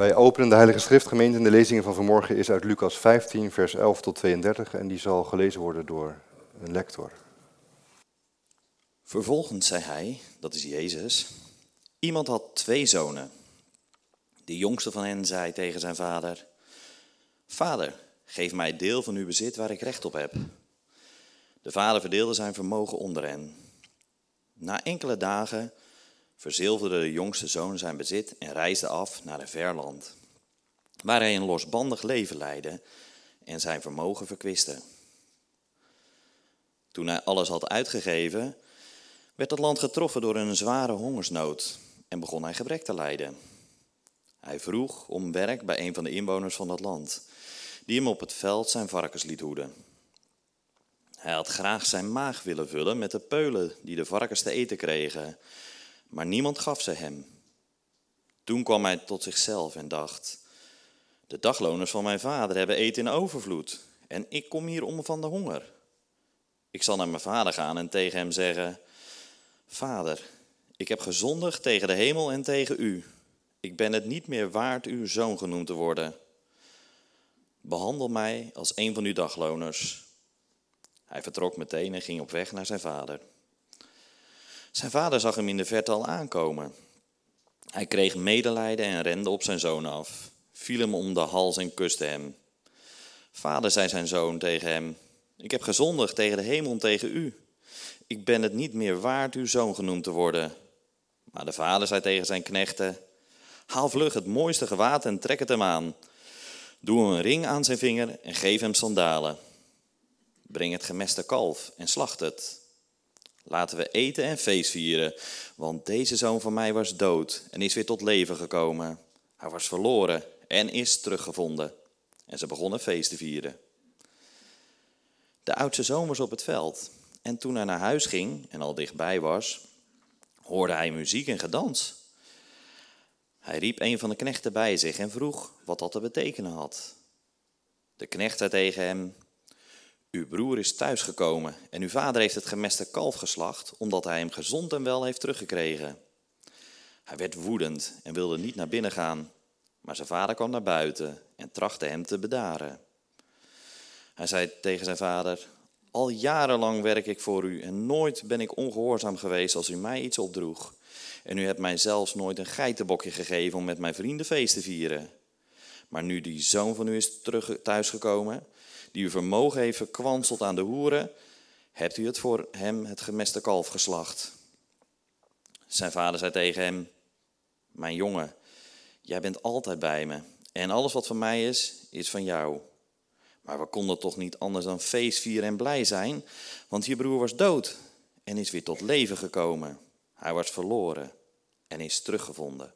Wij openen de Heilige Schriftgemeente en de lezingen van vanmorgen is uit Lucas 15, vers 11 tot 32 en die zal gelezen worden door een lector. Vervolgens zei hij, dat is Jezus, iemand had twee zonen. De jongste van hen zei tegen zijn vader, Vader, geef mij deel van uw bezit waar ik recht op heb. De vader verdeelde zijn vermogen onder hen. Na enkele dagen verzilverde de jongste zoon zijn bezit en reisde af naar een ver land, waar hij een losbandig leven leidde en zijn vermogen verkwiste. Toen hij alles had uitgegeven, werd het land getroffen door een zware hongersnood en begon hij gebrek te lijden. Hij vroeg om werk bij een van de inwoners van dat land, die hem op het veld zijn varkens liet hoeden. Hij had graag zijn maag willen vullen met de peulen die de varkens te eten kregen, maar niemand gaf ze hem. Toen kwam hij tot zichzelf en dacht: De dagloners van mijn vader hebben eten in overvloed en ik kom hier om van de honger. Ik zal naar mijn vader gaan en tegen hem zeggen: Vader, ik heb gezondigd tegen de hemel en tegen u. Ik ben het niet meer waard uw zoon genoemd te worden. Behandel mij als een van uw dagloners. Hij vertrok meteen en ging op weg naar zijn vader. Zijn vader zag hem in de verte al aankomen. Hij kreeg medelijden en rende op zijn zoon af, viel hem om de hals en kuste hem. Vader, zei zijn zoon tegen hem, ik heb gezondigd tegen de hemel en tegen u. Ik ben het niet meer waard uw zoon genoemd te worden. Maar de vader zei tegen zijn knechten, haal vlug het mooiste gewaad en trek het hem aan. Doe een ring aan zijn vinger en geef hem sandalen. Breng het gemeste kalf en slacht het. Laten we eten en feest vieren, want deze zoon van mij was dood en is weer tot leven gekomen. Hij was verloren en is teruggevonden. En ze begonnen feest te vieren. De oudste zoon was op het veld en toen hij naar huis ging en al dichtbij was, hoorde hij muziek en gedans. Hij riep een van de knechten bij zich en vroeg wat dat te betekenen had. De knecht zei tegen hem: uw broer is thuisgekomen en uw vader heeft het gemeste kalf geslacht, omdat hij hem gezond en wel heeft teruggekregen. Hij werd woedend en wilde niet naar binnen gaan, maar zijn vader kwam naar buiten en trachtte hem te bedaren. Hij zei tegen zijn vader, al jarenlang werk ik voor u en nooit ben ik ongehoorzaam geweest als u mij iets opdroeg. En u hebt mij zelfs nooit een geitenbokje gegeven om met mijn vrienden feest te vieren. Maar nu die zoon van u is terug thuisgekomen, die uw vermogen heeft verkwanseld aan de hoeren, hebt u het voor hem het gemeste kalf geslacht. Zijn vader zei tegen hem, mijn jongen, jij bent altijd bij me en alles wat van mij is, is van jou. Maar we konden toch niet anders dan feest vieren en blij zijn, want je broer was dood en is weer tot leven gekomen. Hij was verloren en is teruggevonden.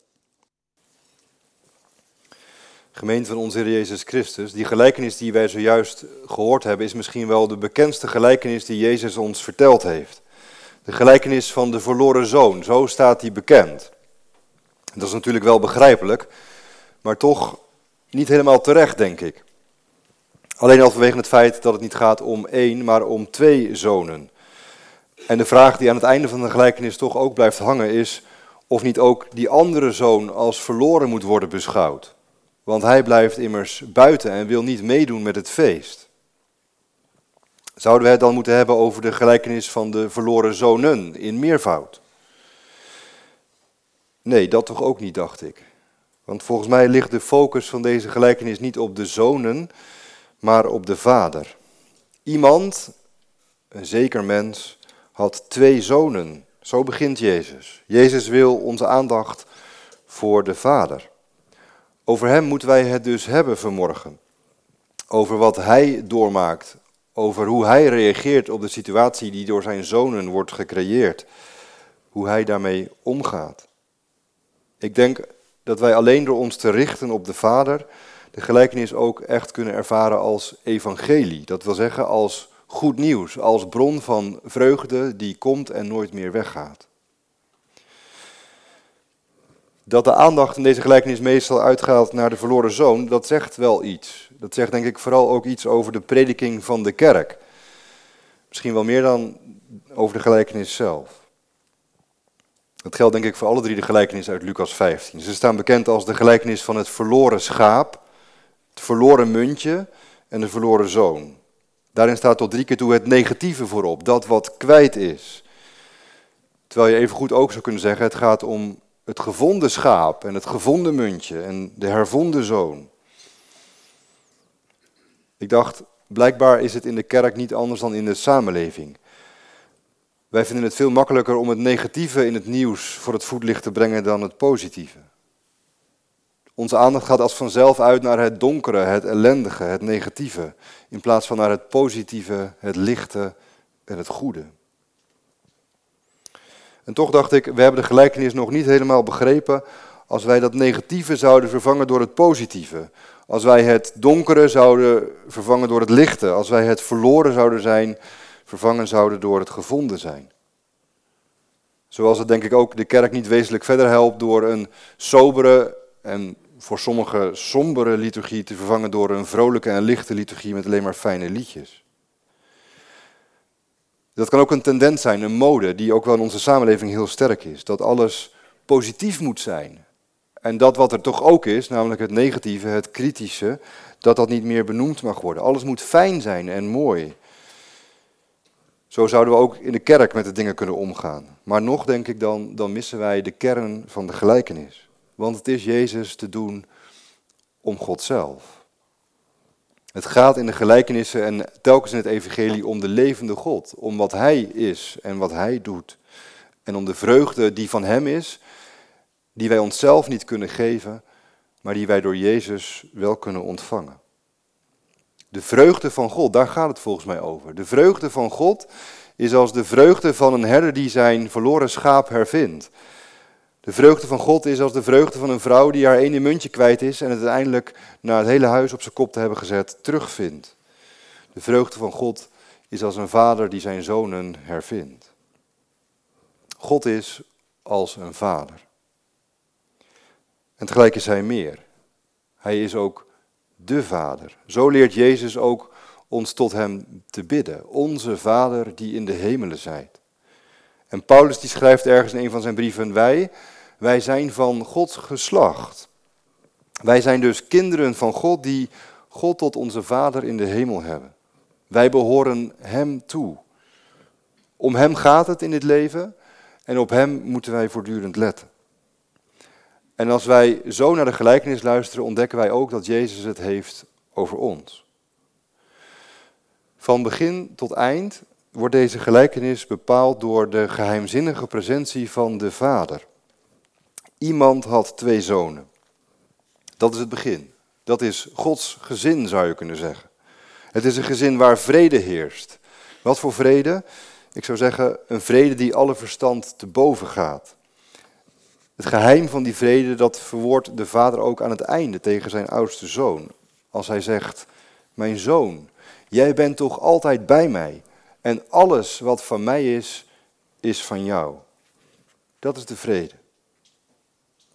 Gemeente van onze Heer Jezus Christus, die gelijkenis die wij zojuist gehoord hebben, is misschien wel de bekendste gelijkenis die Jezus ons verteld heeft. De gelijkenis van de verloren zoon, zo staat die bekend. Dat is natuurlijk wel begrijpelijk, maar toch niet helemaal terecht, denk ik. Alleen al vanwege het feit dat het niet gaat om één, maar om twee zonen. En de vraag die aan het einde van de gelijkenis toch ook blijft hangen is of niet ook die andere zoon als verloren moet worden beschouwd. Want hij blijft immers buiten en wil niet meedoen met het feest. Zouden we het dan moeten hebben over de gelijkenis van de verloren zonen in meervoud? Nee, dat toch ook niet, dacht ik. Want volgens mij ligt de focus van deze gelijkenis niet op de zonen, maar op de vader. Iemand, een zeker mens, had twee zonen. Zo begint Jezus. Jezus wil onze aandacht voor de vader. Over hem moeten wij het dus hebben vanmorgen. Over wat hij doormaakt. Over hoe hij reageert op de situatie die door zijn zonen wordt gecreëerd. Hoe hij daarmee omgaat. Ik denk dat wij alleen door ons te richten op de Vader de gelijkenis ook echt kunnen ervaren als evangelie. Dat wil zeggen als goed nieuws, als bron van vreugde die komt en nooit meer weggaat. Dat de aandacht in deze gelijkenis meestal uitgaat naar de verloren zoon, dat zegt wel iets. Dat zegt denk ik vooral ook iets over de prediking van de kerk. Misschien wel meer dan over de gelijkenis zelf. Dat geldt denk ik voor alle drie de gelijkenissen uit Lucas 15. Ze staan bekend als de gelijkenis van het verloren schaap, het verloren muntje en de verloren zoon. Daarin staat tot drie keer toe het negatieve voorop, dat wat kwijt is. Terwijl je even goed ook zou kunnen zeggen, het gaat om het gevonden schaap en het gevonden muntje en de hervonden zoon. Ik dacht, blijkbaar is het in de kerk niet anders dan in de samenleving. Wij vinden het veel makkelijker om het negatieve in het nieuws voor het voetlicht te brengen dan het positieve. Onze aandacht gaat als vanzelf uit naar het donkere, het ellendige, het negatieve, in plaats van naar het positieve, het lichte en het goede. En toch dacht ik, we hebben de gelijkenis nog niet helemaal begrepen als wij dat negatieve zouden vervangen door het positieve. Als wij het donkere zouden vervangen door het lichte. Als wij het verloren zouden zijn, vervangen zouden door het gevonden zijn. Zoals het denk ik ook de kerk niet wezenlijk verder helpt door een sobere en voor sommigen sombere liturgie te vervangen door een vrolijke en lichte liturgie met alleen maar fijne liedjes. Dat kan ook een tendens zijn, een mode, die ook wel in onze samenleving heel sterk is. Dat alles positief moet zijn. En dat wat er toch ook is, namelijk het negatieve, het kritische, dat dat niet meer benoemd mag worden. Alles moet fijn zijn en mooi. Zo zouden we ook in de kerk met de dingen kunnen omgaan. Maar nog denk ik dan, dan missen wij de kern van de gelijkenis. Want het is Jezus te doen om God zelf. Het gaat in de gelijkenissen en telkens in het evangelie om de levende God. Om wat Hij is en wat Hij doet. En om de vreugde die van Hem is, die wij onszelf niet kunnen geven, maar die wij door Jezus wel kunnen ontvangen. De vreugde van God, daar gaat het volgens mij over. De vreugde van God is als de vreugde van een herder die zijn verloren schaap hervindt. De vreugde van God is als de vreugde van een vrouw die haar ene muntje kwijt is en het uiteindelijk na het hele huis op zijn kop te hebben gezet terugvindt. De vreugde van God is als een vader die zijn zonen hervindt. God is als een vader. En tegelijk is hij meer. Hij is ook de Vader. Zo leert Jezus ook ons tot Hem te bidden. Onze Vader die in de hemelen zijt. En Paulus die schrijft ergens in een van zijn brieven, wij, wij zijn van Gods geslacht. Wij zijn dus kinderen van God die God tot onze Vader in de hemel hebben. Wij behoren Hem toe. Om Hem gaat het in dit leven en op Hem moeten wij voortdurend letten. En als wij zo naar de gelijkenis luisteren, ontdekken wij ook dat Jezus het heeft over ons. Van begin tot eind wordt deze gelijkenis bepaald door de geheimzinnige presentie van de Vader. Iemand had twee zonen. Dat is het begin. Dat is Gods gezin, zou je kunnen zeggen. Het is een gezin waar vrede heerst. Wat voor vrede? Ik zou zeggen, een vrede die alle verstand te boven gaat. Het geheim van die vrede, dat verwoordt de vader ook aan het einde tegen zijn oudste zoon. Als hij zegt, mijn zoon, jij bent toch altijd bij mij en alles wat van mij is, is van jou. Dat is de vrede.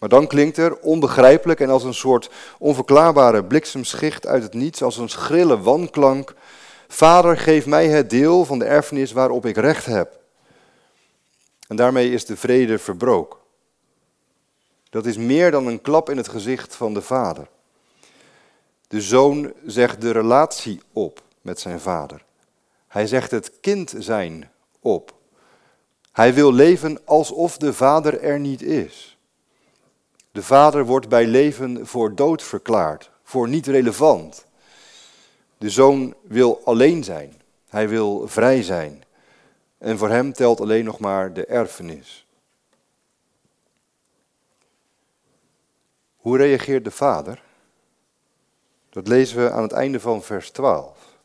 Maar dan klinkt er onbegrijpelijk en als een soort onverklaarbare bliksemschicht uit het niets, als een schrille wanklank. Vader, geef mij het deel van de erfenis waarop ik recht heb. En daarmee is de vrede verbroken. Dat is meer dan een klap in het gezicht van de vader. De zoon zegt de relatie op met zijn vader. Hij zegt het kind zijn op. Hij wil leven alsof de vader er niet is. De vader wordt bij leven voor dood verklaard, voor niet relevant. De zoon wil alleen zijn. Hij wil vrij zijn. En voor hem telt alleen nog maar de erfenis. Hoe reageert de vader? Dat lezen we aan het einde van vers 12.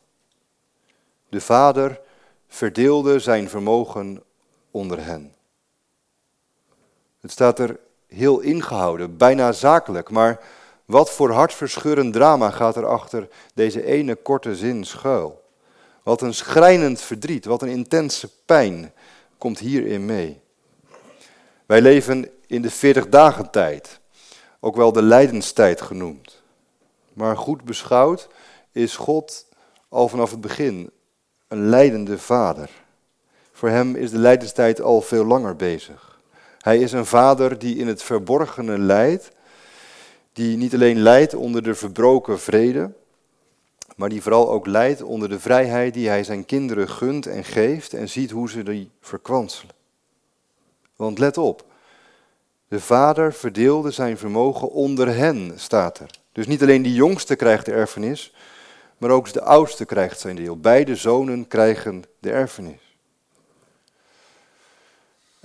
De vader verdeelde zijn vermogen onder hen. Het staat er heel ingehouden, bijna zakelijk, maar wat voor hartverscheurend drama gaat er achter deze ene korte zin schuil? Wat een schrijnend verdriet, wat een intense pijn komt hierin mee. Wij leven in de 40 dagen tijd ook wel de lijdenstijd genoemd. Maar goed beschouwd is God al vanaf het begin een leidende vader. Voor hem is de lijdenstijd al veel langer bezig. Hij is een vader die in het verborgene leidt, die niet alleen leidt onder de verbroken vrede, maar die vooral ook leidt onder de vrijheid die hij zijn kinderen gunt en geeft en ziet hoe ze die verkwanselen. Want let op, de vader verdeelde zijn vermogen onder hen, staat er. Dus niet alleen de jongste krijgt de erfenis, maar ook de oudste krijgt zijn deel. Beide zonen krijgen de erfenis.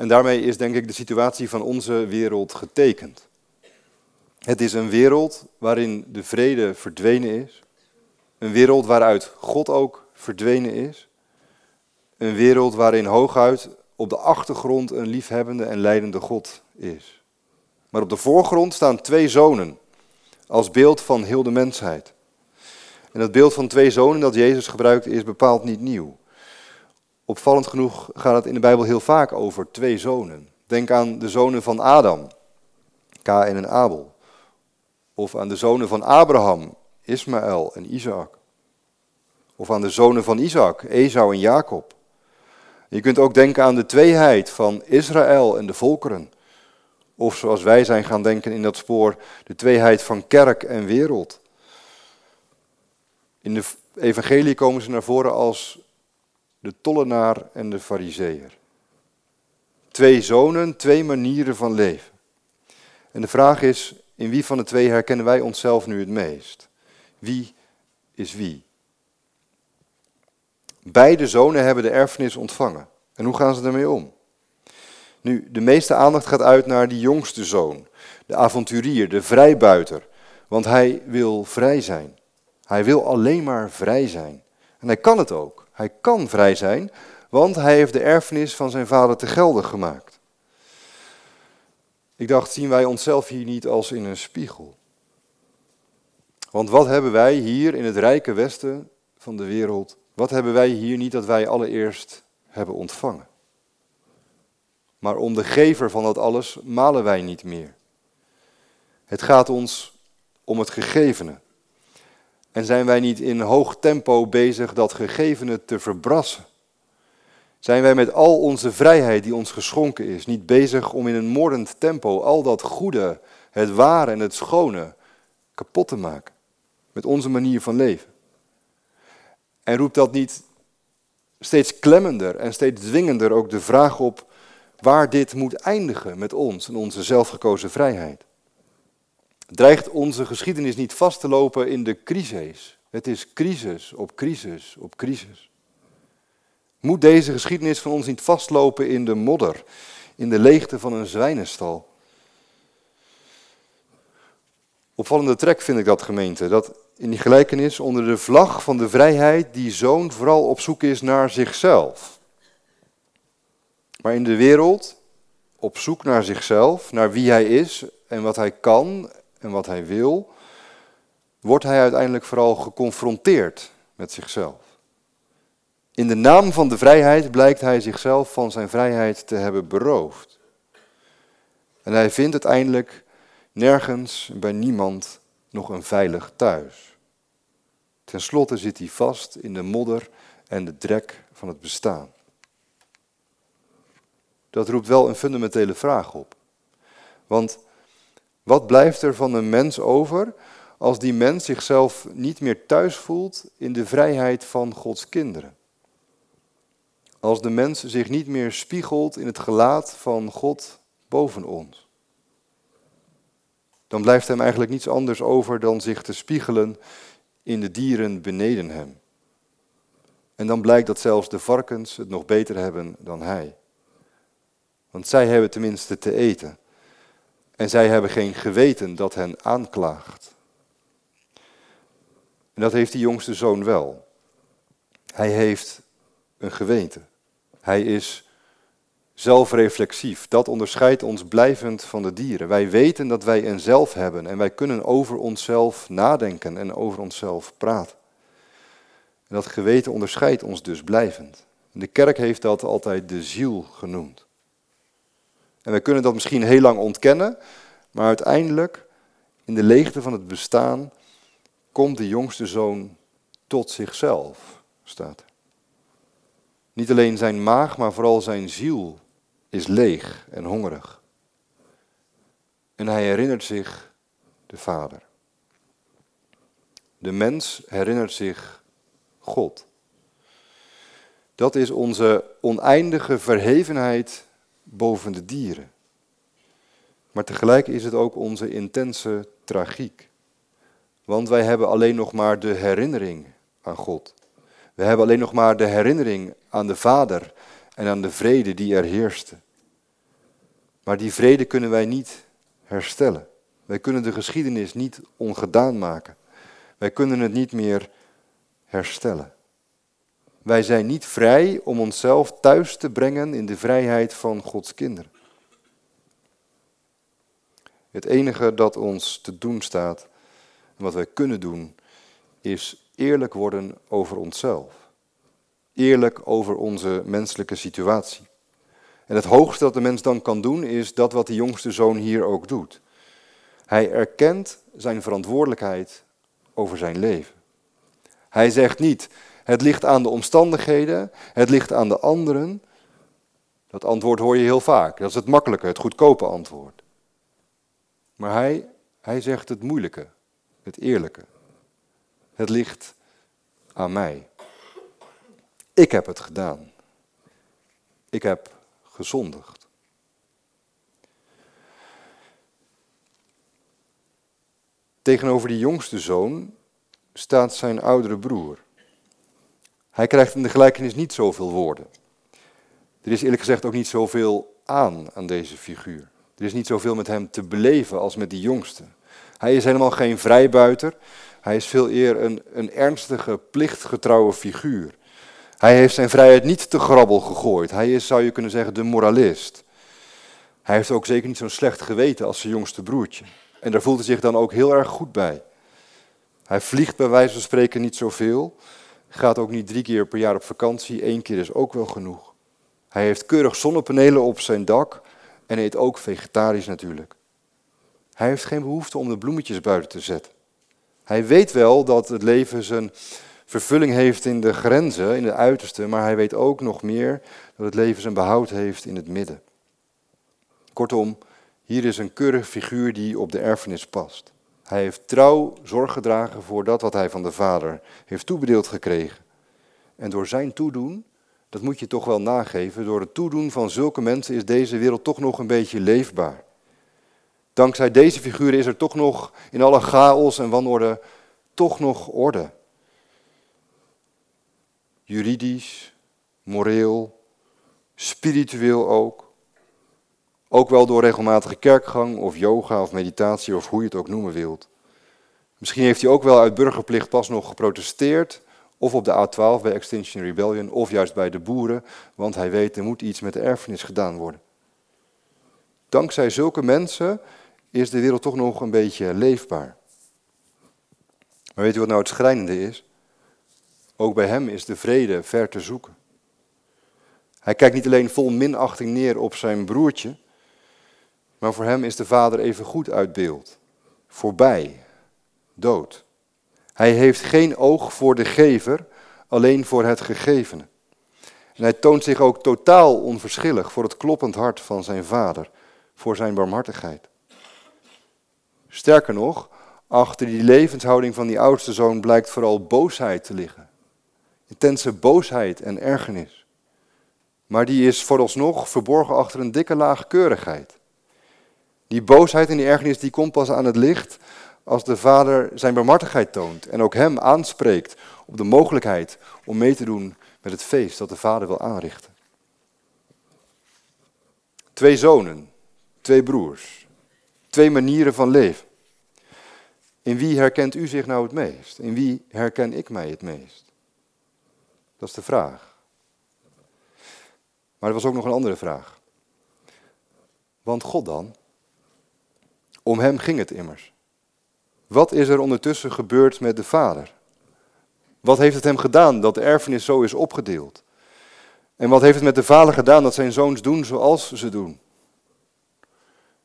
En daarmee is denk ik de situatie van onze wereld getekend. Het is een wereld waarin de vrede verdwenen is. Een wereld waaruit God ook verdwenen is. Een wereld waarin hooguit op de achtergrond een liefhebbende en leidende God is. Maar op de voorgrond staan twee zonen als beeld van heel de mensheid. En dat beeld van twee zonen dat Jezus gebruikt is bepaald niet nieuw. Opvallend genoeg gaat het in de Bijbel heel vaak over twee zonen. Denk aan de zonen van Adam, Kain en Abel. Of aan de zonen van Abraham, Ismaël en Isaac. Of aan de zonen van Isaac, Esau en Jacob. Je kunt ook denken aan de tweeheid van Israël en de volkeren. Of zoals wij zijn gaan denken in dat spoor, de tweeheid van kerk en wereld. In de evangelie komen ze naar voren als de tollenaar en de fariseer. Twee zonen, twee manieren van leven. En de vraag is, in wie van de twee herkennen wij onszelf nu het meest? Wie is wie? Beide zonen hebben de erfenis ontvangen. En hoe gaan ze ermee om? Nu, de meeste aandacht gaat uit naar die jongste zoon, de avonturier, de vrijbuiter, want hij wil vrij zijn. Hij wil alleen maar vrij zijn. En hij kan het ook. Hij kan vrij zijn, want hij heeft de erfenis van zijn vader te gelden gemaakt. Ik dacht, zien wij onszelf hier niet als in een spiegel? Want wat hebben wij hier in het rijke westen van de wereld, wat hebben wij hier niet dat wij allereerst hebben ontvangen? Maar om de gever van dat alles malen wij niet meer. Het gaat ons om het gegevene. En zijn wij niet in hoog tempo bezig dat gegevene te verbrassen? Zijn wij met al onze vrijheid die ons geschonken is, niet bezig om in een moordend tempo al dat goede, het ware en het schone kapot te maken? Met onze manier van leven. En roept dat niet steeds klemmender en steeds dwingender ook de vraag op waar dit moet eindigen met ons en onze zelfgekozen vrijheid? Dreigt onze geschiedenis niet vast te lopen in de crisis? Het is crisis op crisis op crisis. Moet deze geschiedenis van ons niet vastlopen in de modder, in de leegte van een zwijnenstal? Opvallende trek vind ik dat gemeente, dat in die gelijkenis onder de vlag van de vrijheid die zoon vooral op zoek is naar zichzelf. Maar in de wereld op zoek naar zichzelf, naar wie hij is en wat hij kan en wat hij wil, wordt hij uiteindelijk vooral geconfronteerd met zichzelf. In de naam van de vrijheid blijkt hij zichzelf van zijn vrijheid te hebben beroofd. En hij vindt uiteindelijk nergens bij niemand nog een veilig thuis. Ten slotte zit hij vast in de modder en de drek van het bestaan. Dat roept wel een fundamentele vraag op. Want wat blijft er van een mens over als die mens zichzelf niet meer thuis voelt in de vrijheid van Gods kinderen? Als de mens zich niet meer spiegelt in het gelaat van God boven ons? Dan blijft hem eigenlijk niets anders over dan zich te spiegelen in de dieren beneden hem. En dan blijkt dat zelfs de varkens het nog beter hebben dan hij. Want zij hebben tenminste te eten. En zij hebben geen geweten dat hen aanklaagt. En dat heeft die jongste zoon wel. Hij heeft een geweten. Hij is zelfreflexief. Dat onderscheidt ons blijvend van de dieren. Wij weten dat wij een zelf hebben en wij kunnen over onszelf nadenken en over onszelf praten. En dat geweten onderscheidt ons dus blijvend. De kerk heeft dat altijd de ziel genoemd. En wij kunnen dat misschien heel lang ontkennen, maar uiteindelijk, in de leegte van het bestaan, komt de jongste zoon tot zichzelf, staat. Niet alleen zijn maag, maar vooral zijn ziel is leeg en hongerig. en hij herinnert zich de Vader. De mens herinnert zich God. Dat is onze oneindige verhevenheid boven de dieren. Maar tegelijk is het ook onze intense tragiek. Want wij hebben alleen nog maar de herinnering aan God. We hebben alleen nog maar de herinnering aan de Vader en aan de vrede die er heerste. Maar die vrede kunnen wij niet herstellen. Wij kunnen de geschiedenis niet ongedaan maken. Wij kunnen het niet meer herstellen. Wij zijn niet vrij om onszelf thuis te brengen in de vrijheid van Gods kinderen. Het enige dat ons te doen staat wat wij kunnen doen, is eerlijk worden over onszelf. Eerlijk over onze menselijke situatie. En het hoogste dat de mens dan kan doen, is dat wat de jongste zoon hier ook doet. Hij erkent zijn verantwoordelijkheid over zijn leven. Hij zegt niet, het ligt aan de omstandigheden, het ligt aan de anderen. Dat antwoord hoor je heel vaak. Dat is het makkelijke, het goedkope antwoord. Maar hij, hij zegt het moeilijke, het eerlijke. Het ligt aan mij. Ik heb het gedaan. Ik heb gezondigd. Tegenover die jongste zoon staat zijn oudere broer. Hij krijgt in de gelijkenis niet zoveel woorden. Er is eerlijk gezegd ook niet zoveel aan aan deze figuur. Er is niet zoveel met hem te beleven als met die jongste. Hij is helemaal geen vrijbuiter. Hij is veel eer een, een ernstige, plichtgetrouwe figuur. Hij heeft zijn vrijheid niet te grabbel gegooid. Hij is, zou je kunnen zeggen, de moralist. Hij heeft ook zeker niet zo'n slecht geweten als zijn jongste broertje. En daar voelt hij zich dan ook heel erg goed bij. Hij vliegt bij wijze van spreken niet zoveel. Gaat ook niet drie keer per jaar op vakantie. Eén keer is ook wel genoeg. Hij heeft keurig zonnepanelen op zijn dak. En eet ook vegetarisch natuurlijk. Hij heeft geen behoefte om de bloemetjes buiten te zetten. Hij weet wel dat het leven zijn vervulling heeft in de grenzen, in de uiterste, maar hij weet ook nog meer dat het leven zijn behoud heeft in het midden. Kortom, hier is een keurig figuur die op de erfenis past. Hij heeft trouw zorg gedragen voor dat wat hij van de Vader heeft toebedeeld gekregen. En door zijn toedoen, dat moet je toch wel nageven, door het toedoen van zulke mensen is deze wereld toch nog een beetje leefbaar. Dankzij deze figuren is er toch nog in alle chaos en wanorde toch nog orde. Juridisch, moreel, spiritueel ook. Ook wel door regelmatige kerkgang of yoga of meditatie of hoe je het ook noemen wilt. Misschien heeft hij ook wel uit burgerplicht pas nog geprotesteerd. Of op de A12 bij Extinction Rebellion. Of juist bij de boeren. Want hij weet er moet iets met de erfenis gedaan worden. Dankzij zulke mensen is de wereld toch nog een beetje leefbaar. Maar weet u wat nou het schrijnende is? Ook bij hem is de vrede ver te zoeken. Hij kijkt niet alleen vol minachting neer op zijn broertje, maar voor hem is de vader even goed uit beeld. Voorbij, dood. Hij heeft geen oog voor de gever, alleen voor het gegevene. En hij toont zich ook totaal onverschillig voor het kloppend hart van zijn vader, voor zijn barmhartigheid. Sterker nog, achter die levenshouding van die oudste zoon blijkt vooral boosheid te liggen. Intense boosheid en ergernis. Maar die is vooralsnog verborgen achter een dikke laag keurigheid. Die boosheid en die ergernis die komt pas aan het licht als de vader zijn barmhartigheid toont en ook hem aanspreekt op de mogelijkheid om mee te doen met het feest dat de vader wil aanrichten. Twee zonen, twee broers, twee manieren van leven. In wie herkent u zich nou het meest? In wie herken ik mij het meest? Dat is de vraag. Maar er was ook nog een andere vraag. Want God dan? Om hem ging het immers. Wat is er ondertussen gebeurd met de vader? Wat heeft het hem gedaan dat de erfenis zo is opgedeeld? En wat heeft het met de vader gedaan dat zijn zoons doen zoals ze doen?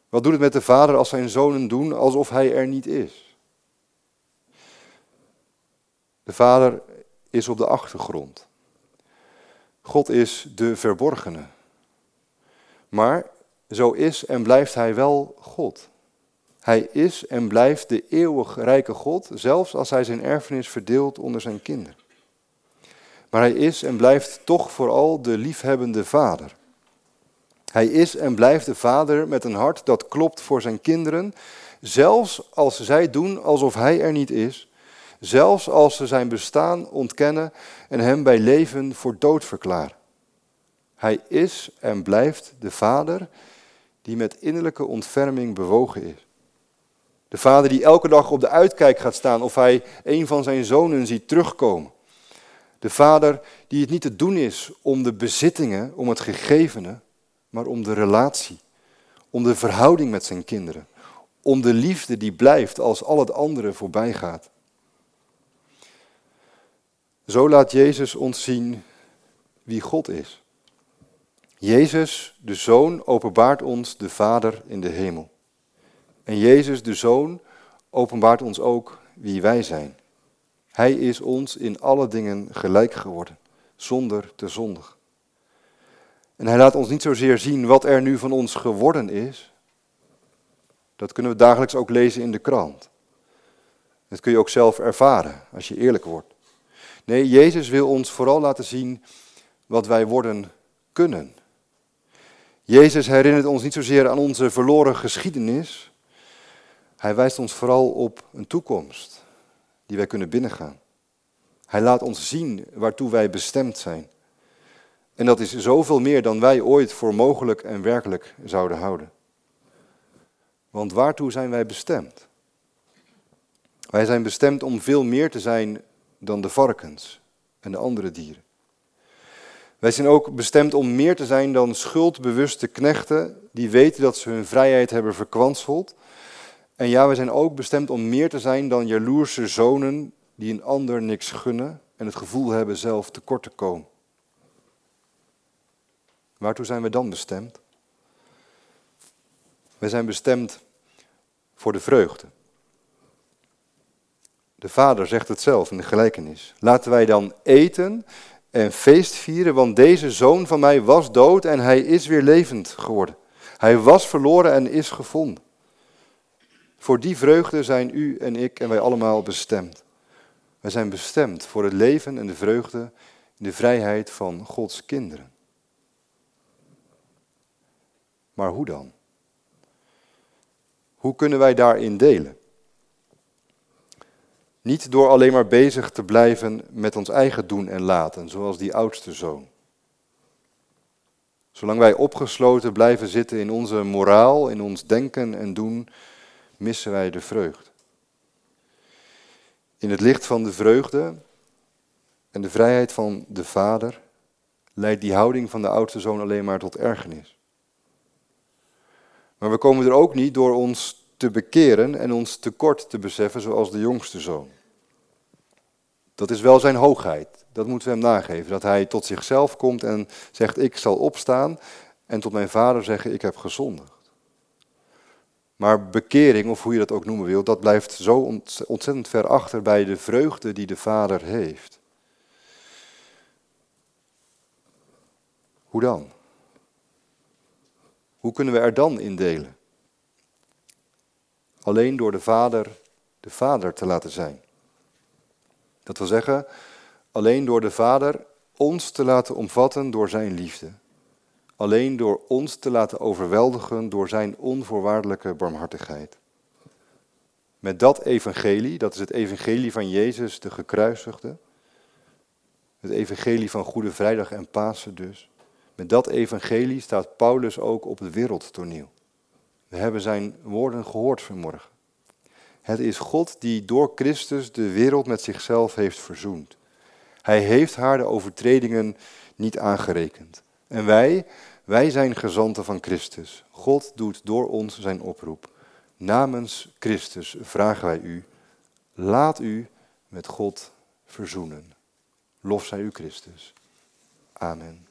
Wat doet het met de vader als zijn zonen doen alsof hij er niet is? De vader is op de achtergrond. God is de verborgene. Maar zo is en blijft hij wel God. Hij is en blijft de eeuwig rijke God, zelfs als hij zijn erfenis verdeelt onder zijn kinderen. Maar hij is en blijft toch vooral de liefhebbende vader. Hij is en blijft de vader met een hart dat klopt voor zijn kinderen, zelfs als zij doen alsof hij er niet is, zelfs als ze zijn bestaan ontkennen en hem bij leven voor dood verklaren. Hij is en blijft de vader die met innerlijke ontferming bewogen is. De vader die elke dag op de uitkijk gaat staan of hij een van zijn zonen ziet terugkomen. De vader die het niet te doen is om de bezittingen, om het gegevene, maar om de relatie, om de verhouding met zijn kinderen, om de liefde die blijft als al het andere voorbij gaat. Zo laat Jezus ons zien wie God is. Jezus, de Zoon, openbaart ons de Vader in de hemel. En Jezus, de Zoon, openbaart ons ook wie wij zijn. Hij is ons in alle dingen gelijk geworden, zonder te zondig. En hij laat ons niet zozeer zien wat er nu van ons geworden is. Dat kunnen we dagelijks ook lezen in de krant. Dat kun je ook zelf ervaren als je eerlijk wordt. Nee, Jezus wil ons vooral laten zien wat wij worden kunnen. Jezus herinnert ons niet zozeer aan onze verloren geschiedenis. Hij wijst ons vooral op een toekomst die wij kunnen binnengaan. Hij laat ons zien waartoe wij bestemd zijn. En dat is zoveel meer dan wij ooit voor mogelijk en werkelijk zouden houden. Want waartoe zijn wij bestemd? Wij zijn bestemd om veel meer te zijn dan de varkens en de andere dieren. Wij zijn ook bestemd om meer te zijn dan schuldbewuste knechten die weten dat ze hun vrijheid hebben verkwanseld. En ja, wij zijn ook bestemd om meer te zijn dan jaloerse zonen die een ander niks gunnen en het gevoel hebben zelf tekort te komen. Waartoe zijn we dan bestemd? Wij zijn bestemd voor de vreugde. De vader zegt het zelf in de gelijkenis. Laten wij dan eten en feest vieren, want deze zoon van mij was dood en hij is weer levend geworden. Hij was verloren en is gevonden. Voor die vreugde zijn u en ik en wij allemaal bestemd. Wij zijn bestemd voor het leven en de vreugde in de vrijheid van Gods kinderen. Maar hoe dan? Hoe kunnen wij daarin delen? Niet door alleen maar bezig te blijven met ons eigen doen en laten, zoals die oudste zoon. Zolang wij opgesloten blijven zitten in onze moraal, in ons denken en doen, missen wij de vreugde. In het licht van de vreugde en de vrijheid van de vader leidt die houding van de oudste zoon alleen maar tot ergernis. Maar we komen er ook niet door ons te bekeren en ons tekort te beseffen zoals de jongste zoon. Dat is wel zijn hoogheid. Dat moeten we hem nageven. Dat hij tot zichzelf komt en zegt: Ik zal opstaan. En tot mijn vader zeggen: Ik heb gezondigd. Maar bekering, of hoe je dat ook noemen wil, dat blijft zo ontzettend ver achter bij de vreugde die de vader heeft. Hoe dan? Hoe kunnen we er dan in delen? Alleen door de vader de vader te laten zijn. Dat wil zeggen, alleen door de Vader ons te laten omvatten door Zijn liefde. Alleen door ons te laten overweldigen door Zijn onvoorwaardelijke barmhartigheid. Met dat evangelie, dat is het evangelie van Jezus de gekruisigde, het evangelie van Goede Vrijdag en Pasen dus. Met dat evangelie staat Paulus ook op het wereldtoneel. We hebben zijn woorden gehoord vanmorgen. Het is God die door Christus de wereld met zichzelf heeft verzoend. Hij heeft haar de overtredingen niet aangerekend. En wij, wij zijn gezanten van Christus. God doet door ons zijn oproep. Namens Christus vragen wij u, laat u met God verzoenen. Lof zij u Christus. Amen.